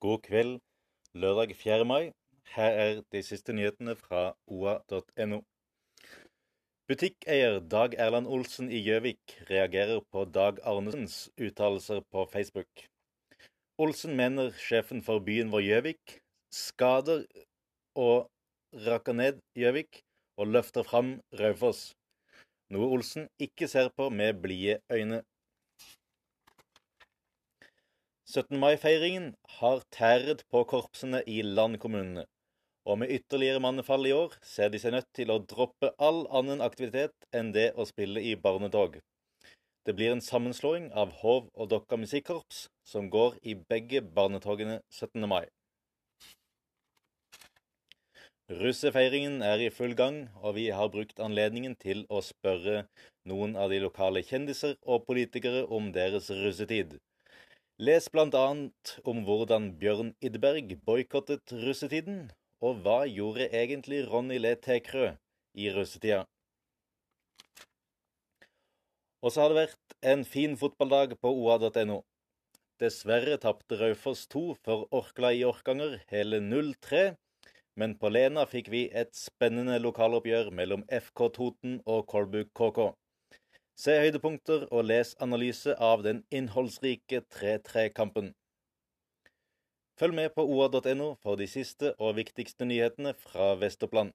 God kveld, lørdag 4. mai. Her er de siste nyhetene fra oa.no. Butikkeier Dag Erland Olsen i Gjøvik reagerer på Dag Arnesens uttalelser på Facebook. Olsen mener sjefen for byen vår Gjøvik skader og rakker ned Gjøvik og løfter fram Raufoss, noe Olsen ikke ser på med blide øyne. 17. mai-feiringen har tæret på korpsene i landkommunene, og med ytterligere mannefall i år ser de seg nødt til å droppe all annen aktivitet enn det å spille i barnetog. Det blir en sammenslåing av Hov og Dokka musikkorps, som går i begge barnetogene 17. mai. Russefeiringen er i full gang, og vi har brukt anledningen til å spørre noen av de lokale kjendiser og politikere om deres russetid. Les annet om hvordan Bjørn Idberg boikottet russetiden, og hva gjorde egentlig Ronny Le Tekrø i russetida? Og så har det vært en fin fotballdag på oa.no. Dessverre tapte Raufoss 2 for Orkla i Orkanger, hele 0-3. Men på Lena fikk vi et spennende lokaloppgjør mellom FK Toten og Kolbu KK. Se høydepunkter og les analyse av den innholdsrike 3-3-kampen. Følg med på oa.no for de siste og viktigste nyhetene fra Vest-Oppland.